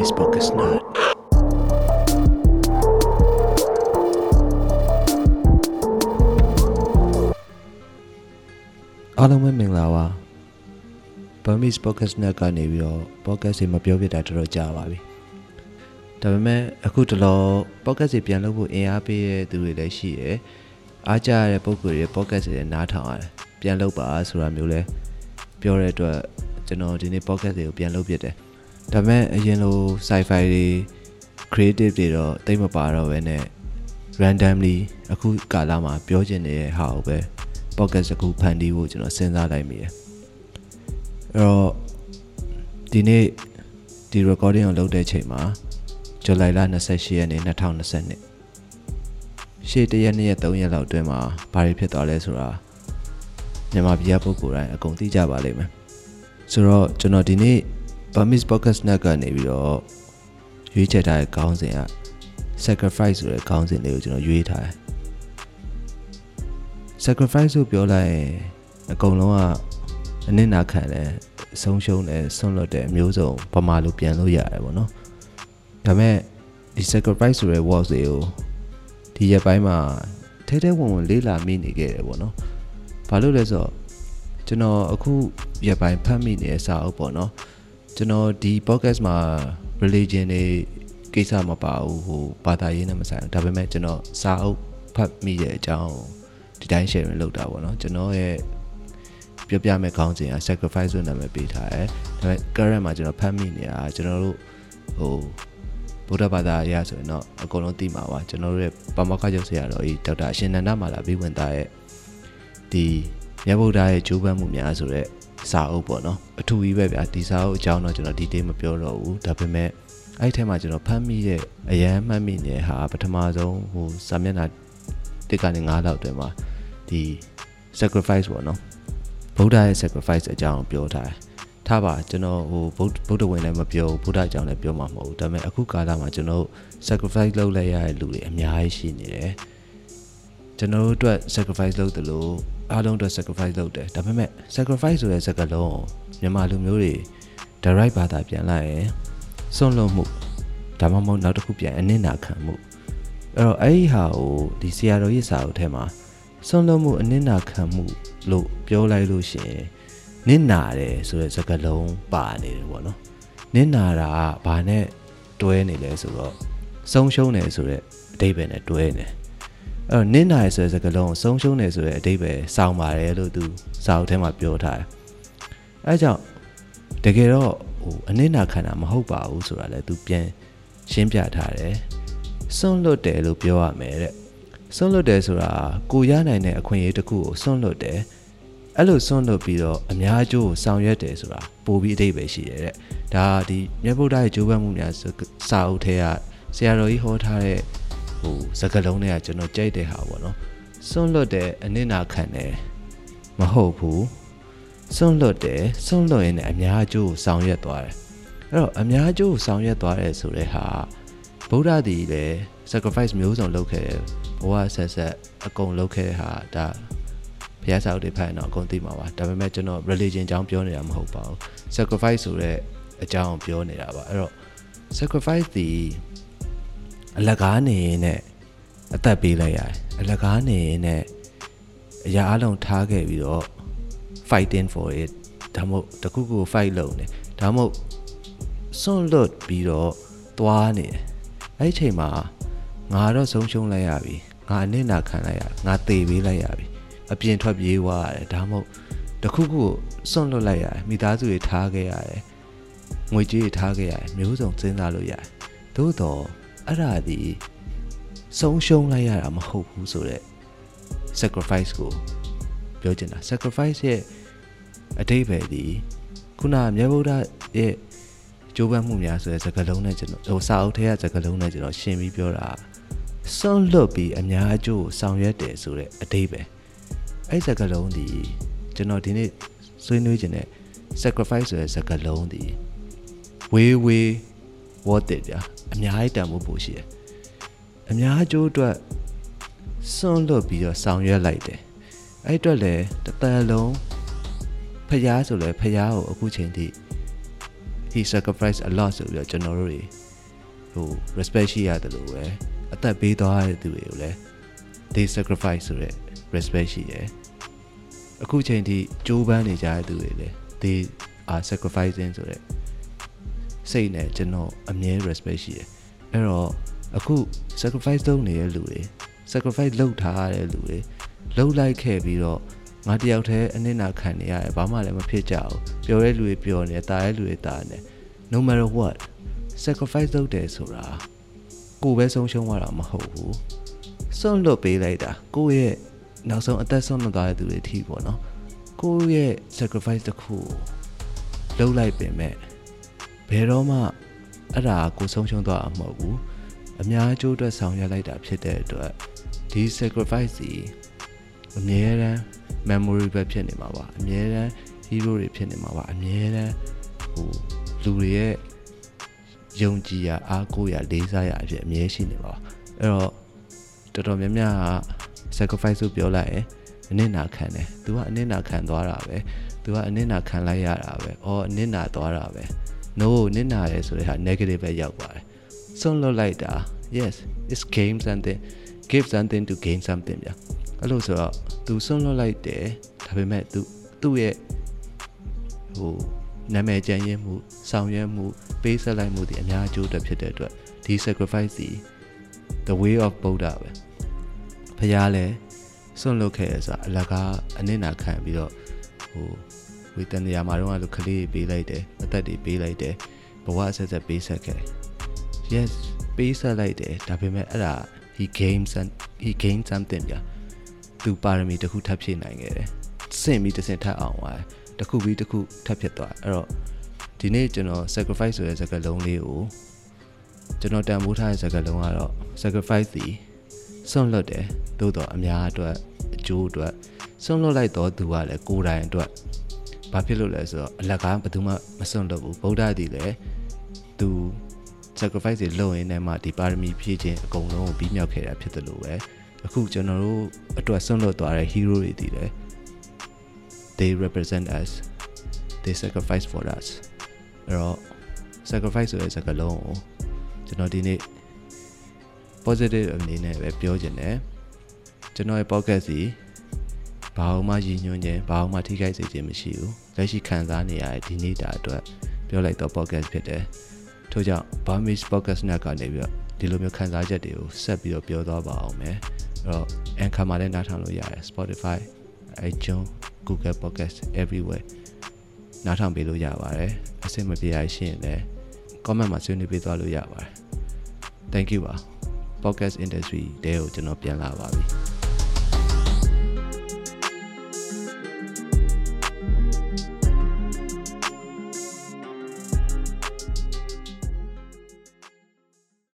Burmese Podcast Nerd. အားလုံးပဲမင်္ဂလာပါ Burmese Podcast Nerd ကနေပြီးတော့ podcast တွေမပြောပြတာတော်တော်ကြာပါပြီဒါပေမဲ့အခုတလော podcast တွေပြန်လုပ်ဖို့အင်အားပေးတဲ့သူတွေလည်းရှိရယ်အားကြရတဲ့ပုံကိုယ်တွေ podcast တွေနားထောင်ရတယ်ပြန်လုပ်ပါဆိုတာမျိုးလဲပြောတဲ့အတွက်ကျွန်တော်ဒီနေ့ podcast တွေကိုပြန်လုပ်ပြတယ် ဒါပေမဲ့အရင်လို sci-fi တွေ creative တွေတော့တိတ်မပါတော့ဘဲနဲ့ randomly အခုကာလမှာပြောချင်နေတဲ့ဟာကိုပဲ podcast တစ်ခုဖန်တီးဖို့ကျွန်တော်စဉ်းစားလိုက်မိတယ်အဲ့တော့ဒီနေ့ဒီ recording ကိုလုပ်တဲ့ချိန်မှာဇူလိုင်လ28ရက်နေ့2022ရှေ့တရက်နေ့ရက်3ရက်လောက်အတွင်းမှာဘာတွေဖြစ်သွားလဲဆိုတာမြန်မာပြည်ပုဂ္ဂိုလ်တိုင်းအကုန်သိကြပါလိမ့်မယ်ဆိုတော့ကျွန်တော်ဒီနေ့ Burmese Podcast Net ကနေပြီးတော့ရွေးချယ်ထားတဲ့ခေါင်းစဉ်က sacrifice ဆိုတဲ့ခေါင်းစဉ်လေးကိုကျွန်တော်ရွေးထားတယ် sacrifice ဆိုပြောလိုက်ရင်အကုန်လုံးကအနစ်နာခံတယ်ဆုံးရှုံးတယ်ဆွန့်လွတ်တယ်အမျိုးစုံပမာလို့ပြန်လို့ရတယ်ပေါ့နော်ဒါပေမဲ့ဒီ sacrifice ဆိုတဲ့ word တွေကိုဒီရက်ပိုင်းမှာထဲထဲဝင်ဝင်လေးလာမိနေခဲ့တယ်ပေါ့နော်ဘာလို့လဲဆိုတော့ကျွန်တော်အခုရက်ပိုင်းဖတ်မိနေတဲ့စာအုပ်ပေါ့နော် ကျွန်တော်ဒီ podcast မှာ religion တွေကိစ္စမပါဘူးဟိုဘာသာရေးနဲ့မဆိုင်ဘူးဒါပေမဲ့ကျွန်တော်စာအုပ်ဖတ်မိတဲ့အကြောင်းဒီတိုင်း sharing လုပ်တာပေါ့နော်ကျွန်တော်ရဲ့ပြောပြမဲ့ခေါင်းစဉ်က sacrifice ဆိုနာမည်ပေးထားတယ်ဒါပေမဲ့ current မှာကျွန်တော်ဖတ်မိနေတာကျွန်တော်တို့ဟိုဗုဒ္ဓဘာသာအရာဆိုရင်တော့အကုန်လုံးသိမှာပါကျွန်တော်တို့ရဲ့ပမောက္ခချုပ်ဆရာတော်ကြီးဒေါက်တာအရှင်နန္ဒမာလာဘိဝင်သားရဲ့ဒီမြတ်ဗုဒ္ဓရဲ့ဂျိုးပန်းမှုများဆိုတဲ့ စာအုပ်ပေါ့နော်အထူးကြီးပဲဗျာဒီစာအုပ်အကြောင်းတော့ကျွန်တော်ဒီတေးမပြောတော့ဘူးဒါပေမဲ့အဲ့ထဲမှာကျွန်တော်ဖတ်မိတဲ့အရန်မှတ်မိနေတဲ့ဟာပထမဆုံးဟိုစာမျက်နှာတစ်ကနေ9လောက်တွင်မှာဒီ sacrifice ပေါ့နော်ဗုဒ္ဓရဲ့ sacrifice အကြောင်းပြောထားတယ်ထားပါကျွန်တော်ဟိုဗုဒ္ဓဝင်လည်းမပြောဘူးဗုဒ္ဓအကြောင်းလည်းပြောမှာမဟုတ်ဘူးဒါပေမဲ့အခုကာလမှာကျွန်တော် sacrifice လုပ်လိုက်ရတဲ့လူတွေအများကြီးရှိနေတယ်ကျွန်တော်တို့အတွက် sacrifice လုပ်တယ်လို့ အားလုံးအတွက် sacrifice လုပ်တယ်ဒါပေမဲ့ sacrifice ဆိုတဲ့စကားလုံးမြန်မာလူမျိုးတွေ direct ဘာသာပြန်လိုက်ရင်စွန့်လွတ်မှုဒါမှမဟုတ်နောက်တစ်ခုပြန်အနစ်နာခံမှုအဲ့တော့အဲ့ဒီဟာကိုဒီဆရာတော်ရဲ့စာအုပ်ထဲမှာစွန့်လွတ်မှုအနစ်နာခံမှုလို့ပြောလိုက်လို့ရှိရင်နစ်နာတယ်ဆိုတဲ့စကားလုံးပါနေတယ်ပေါ့နော်နစ်နာတာကဘာနဲ့တွဲနေလဲဆိုတော့ဆုံးရှုံးတယ်ဆိုတဲ့အဓိပ္ပာယ်နဲ့တွဲနေတယ်အဲ့ တော့နင်းနိုင်ဆိုတဲ့စကားလုံးကိုဆုံးရှုံးနေဆိုတဲ့အတိတ်ပဲစောင်းပါတယ်လို့သူစာအုပ်ထဲမှာပြောထားတယ်။အဲကြောင့်တကယ်တော့ဟိုအနစ်နာခံတာမဟုတ်ပါဘူးဆိုတာလည်းသူပြန်ရှင်းပြထားတယ်။စွန့်လွတ်တယ်လို့ပြောရမယ်တဲ့။စွန့်လွတ်တယ်ဆိုတာကိုရနိုင်တဲ့အခွင့်အရေးတစ်ခုကိုစွန့်လွတ်တယ်။အဲ့လိုစွန့်လွတ်ပြီးတော့အများအကျိုးကိုဆောင်ရွက်တယ်ဆိုတာပိုပြီးအတိတ်ပဲရှိတယ်တဲ့။ဒါဒီမြတ်ဗုဒ္ဓရဲ့ကြိုးပမ်းမှုများစာအုပ်ထဲကဆရာတော်ကြီးဟောထားတဲ့ ဟိုစကလုံးတွေကကျွန်တော်ကြိုက်တဲ့ဟာပေါ့နော်စွန့်လွတ်တဲ့အနစ်နာခံတယ်မဟုတ်ဘူးစွန့်လွတ်တယ်စွန့်လွတ်ရင်လည်းအများအကျိုးကိုဆောင်ရွက်သွားတယ်အဲ့တော့အများအကျိုးကိုဆောင်ရွက်သွားတယ်ဆိုတဲ့ဟာဗုဒ္ဓတည်လည်း sacrifice မျိုးစုံလုပ်ခဲ့တယ်ဘဝဆက်ဆက်အကုန်လုပ်ခဲ့တဲ့ဟာဒါဘုရားစာအုပ်တွေဖတ်ရင်တော့အကုန်သိမှာပါဒါပေမဲ့ကျွန်တော် religion အကြောင်းပြောနေတာမဟုတ်ပါဘူး sacrifice ဆိုတဲ့အကြောင်းပြောနေတာပါအဲ့တော့ sacrifice တည် အလကားနေရင်နဲ့အသက်ပေးလိုက်ရတယ်အလကားနေရင်နဲ့အရာအလုံးထားခဲ့ပြီးတော့ fighting for it ဒါမှမဟုတ်တခုခု fight လုပ်နေဒါမှမဟုတ်စွန့်လွတ်ပြီးတော့သွားနေတယ်အဲ့ဒီချိန်မှာငါတော့ဆုံးရှုံးလိုက်ရပြီငါအနစ်နာခံလိုက်ရငါသေပေးလိုက်ရပြီအပြင်ထွက်ပြေးသွားရတယ်ဒါမှမဟုတ်တခုခုစွန့်လွတ်လိုက်ရတယ်မိသားစုတွေထားခဲ့ရတယ်ငွေကြေးတွေထားခဲ့ရတယ်မျိုးစုံစဉ်းစားလို့ရတယ်သို့တော့ အဲ့ဒါဒီဆုံးရှုံးလိုက်ရတာမဟုတ်ဘူးဆိုတော့ sacrifice ကိုပြောချင်တာ sacrifice ရဲ့အတိတ်ပဲဒီခုနမြတ်ဗုဒ္ဓရဲ့ကြိုးပမ်းမှုများဆိုတဲ့စကားလုံးနဲ့ကျွန်တော်ဟိုစာအုပ်ထဲကစကားလုံးနဲ့ကျွန်တော်ရှင်းပြီးပြောတာစွန့်လွတ်ပြီးအများအကျိုးဆောင်ရွက်တယ်ဆိုတဲ့အတိတ်ပဲအဲ့စကားလုံးဒီကျွန်တော်ဒီနေ့ဆွေးနွေးခြင်းနဲ့ sacrifice ဆိုတဲ့စကားလုံးဒီ way way worth it ကြာ အများကြီးတန်ဖို့ပို့ရှိတယ်အများအကျိုးအတွက်စွန့်လွတ်ပြီးတော့ဆောင်ရွက်လိုက်တယ်အဲ့အတွက်လည်းတသက်လုံးဖျားဆိုလဲဖျားကိုအခုချိန်ထိ he sacrificed a lot ဆိုပြီးတော့ကျွန်တော်တို့တွေဟို respect ရှိရတယ်လို့ပဲအသက်ပေးသွားတဲ့သူတွေကိုလည်း they sacrifice ဆိုတဲ့ respect ရှိတယ်အခုချိန်ထိကြိုးပမ်းနေကြတဲ့သူတွေလည်း they are sacrificing ဆိုတဲ့ စိတ်နဲ့ကျွန်တော်အမြဲ respect ရှိတယ်အဲ့တော့အခု sacrifice လုပ်နေတဲ့လူတွေ sacrifice လုပ်ထားရတဲ့လူတွေလုပ်လိုက်ခဲ့ပြီးတော့ငါတယောက်တည်းအနစ်နာခံနေရတယ်ဘာမှလည်းမဖြစ်ကြဘူးပျော်တဲ့လူတွေပျော်နေတာတဲ့လူတွေတာနေ no matter what sacrifice လုပ်တယ်ဆိုတာကိုယ်ပဲဆုံးရှုံးသွားတာမဟုတ်ဘူးစွန့်လွတ်ပေးလိုက်တာကိုယ့်ရဲ့နောက်ဆုံးအသက်ဆုံးသွားတဲ့သူတွေအထိပေါ့နော်ကိုယ့်ရဲ့ sacrifice တစ်ခုလုပ်လိုက်ပင်မဲ့ ဘယ်တော့မှအဲ့ဒါကိုဆုံးရှုံးသွားမှာမဟုတ်ဘူးအများကျိုးအတွက်ဆောင်ရွက်လိုက်တာဖြစ်တဲ့အတွက်ဒီ sacrifice ကြီးအမြဲတမ်း memory ပဲဖြစ်နေမှာပါအမြဲတမ်း hero တွေဖြစ်နေမှာပါအမြဲတမ်းဟိုလူတွေရဲ့ယုံကြည်ရာအားကိုးရာလေးစားရာအဖြစ်အမြဲရှိနေပါအဲ့တော့တော်တော်များများက sacrifice လို့ပြောလိုက်ရင်အနစ်နာခံတယ်။ तू ကအနစ်နာခံသွားတာပဲ။ तू ကအနစ်နာခံလိုက်ရတာပဲ။အော်အနစ်နာသွားတာပဲ။ no နစ်နာရဲဆိုတဲ့ဟာ negative ပဲရောက်ပါတယ်။ဆုံးလွတ်လိုက်တာ yes it's game something give something to gain something ဗျ။အဲ့လိုဆိုတော့ तू ဆုံးလွတ်လိုက်တယ်ဒါပေမဲ့ तू သူ့ရဲ့ဟိုနာမည်ကျန်ရင်းမှုဆောင်ရွက်မှုပေးဆက်လိုက်မှုဒီအများအကျိုးတက်ဖြစ်တဲ့အတွက်ဒီ sacrifice ဒီ the way of Buddha ပဲဖះလဲစွန့်လွတ်ခဲ့ရဆိုအလကားအနစ်နာခံပြီးတော့ဟို ဝေတန်တရားမှာတော့အဲ့လိုကလေးပေးလိုက်တယ်အသက်တွေပေးလိုက်တယ်ဘဝဆက်ဆက်ပေးဆက်ခဲ့ yes ပေးဆက်လိုက်တယ်ဒါပေမဲ့အဲ့ဒါ he gained some he gained something ပြသူပါရမီတစ်ခုထပ်ဖြည့်နိုင်ခဲ့တယ်စင့်ပြီးတစ်စင်ထပ်အောင်သွားတစ်ခုပြီးတစ်ခုထပ်ဖြစ်သွားအဲ့တော့ဒီနေ့ကျွန်တော် sacrifice ဆိုတဲ့စကားလုံးလေးကိုကျွန်တော်တန်ဖိုးထားတဲ့စကားလုံးကတော့ sacrifice ဒီစွန့်လွတ်တယ်သို့တော့အများအတွက်အကျိုးအတွက်စွန့်လွတ်လိုက်တော့သူကလည်းကိုယ်တိုင်အတွက် ဘာဖြစ်လို့လဲဆိုတော့အလကားဘယ်သူမှမစွန့်လွတ်ဘူးဗုဒ္ဓတည်လည်းသူ sacrifice တွေလုပ်ရင်းနဲ့မှဒီပါရမီဖြည့်ခြင်းအကုန်လုံးကိုပြီးမြောက်ခဲ့တာဖြစ်တယ်လို့ပဲအခုကျွန်တော်တို့အတွက်စွန့်လွတ်သွားတဲ့ hero တွေတည်တယ် they represent us they sacrifice for us အဲ့တော့ sacrifice ဆိုတဲ့စကားလုံးကိုကျွန်တော်ဒီနေ့ positive အနေနဲ့ပဲပြောချင်တယ်ကျွန်တော်ရဲ့ podcast စီ ဘာမှရည်ညွှန်းခြင်းဘာမှထိခိုက်စေခြင်းမရှိဘူးလက်ရှိခံစားနေရတဲ့ဒီနေ့တာအတွက်ပြောလိုက်တော့ podcast ဖြစ်တယ်ထို့ကြောင့် Burmese podcast နဲ့ကနေပြီးတော့ဒီလိုမျိုးခံစားချက်တွေကိုဆက်ပြီးတော့ပြောသွားပါအောင်မယ်အဲ့တော့ Anchor မှာလည်းနားထောင်လို့ရတယ် Spotify iTunes Google Podcast everywhere နားထောင်ပေးလို့ရပါတယ်အဆင်မပြေရရှရင်လည်း comment မှာဆွေးနွေးပေးသွားလို့ရပါတယ် thank you ပါ podcast industry တဲကိုကျွန်တော်ပြန်လာပါပြီ